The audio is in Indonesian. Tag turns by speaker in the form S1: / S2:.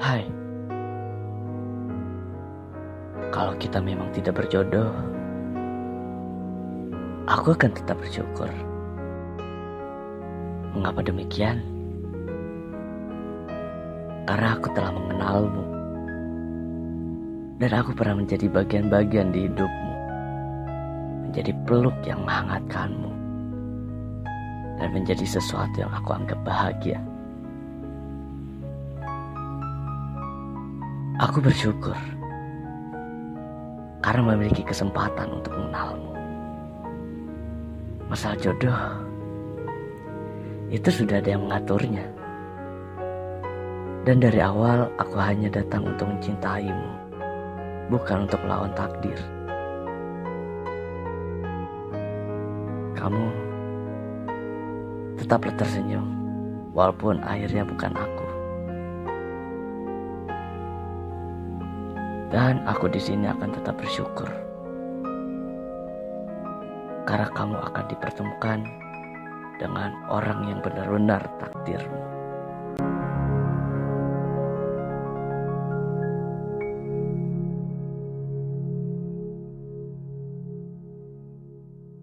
S1: Hai, kalau kita memang tidak berjodoh, aku akan tetap bersyukur. Mengapa demikian? Karena aku telah mengenalmu, dan aku pernah menjadi bagian-bagian di hidupmu, menjadi peluk yang menghangatkanmu, dan menjadi sesuatu yang aku anggap bahagia. Aku bersyukur karena memiliki kesempatan untuk mengenalmu. Masalah jodoh itu sudah ada yang mengaturnya. Dan dari awal aku hanya datang untuk mencintaimu, bukan untuk melawan takdir. Kamu tetaplah tersenyum, walaupun akhirnya bukan aku. Dan aku di sini akan tetap bersyukur. Karena kamu akan dipertemukan dengan orang yang benar-benar takdirmu.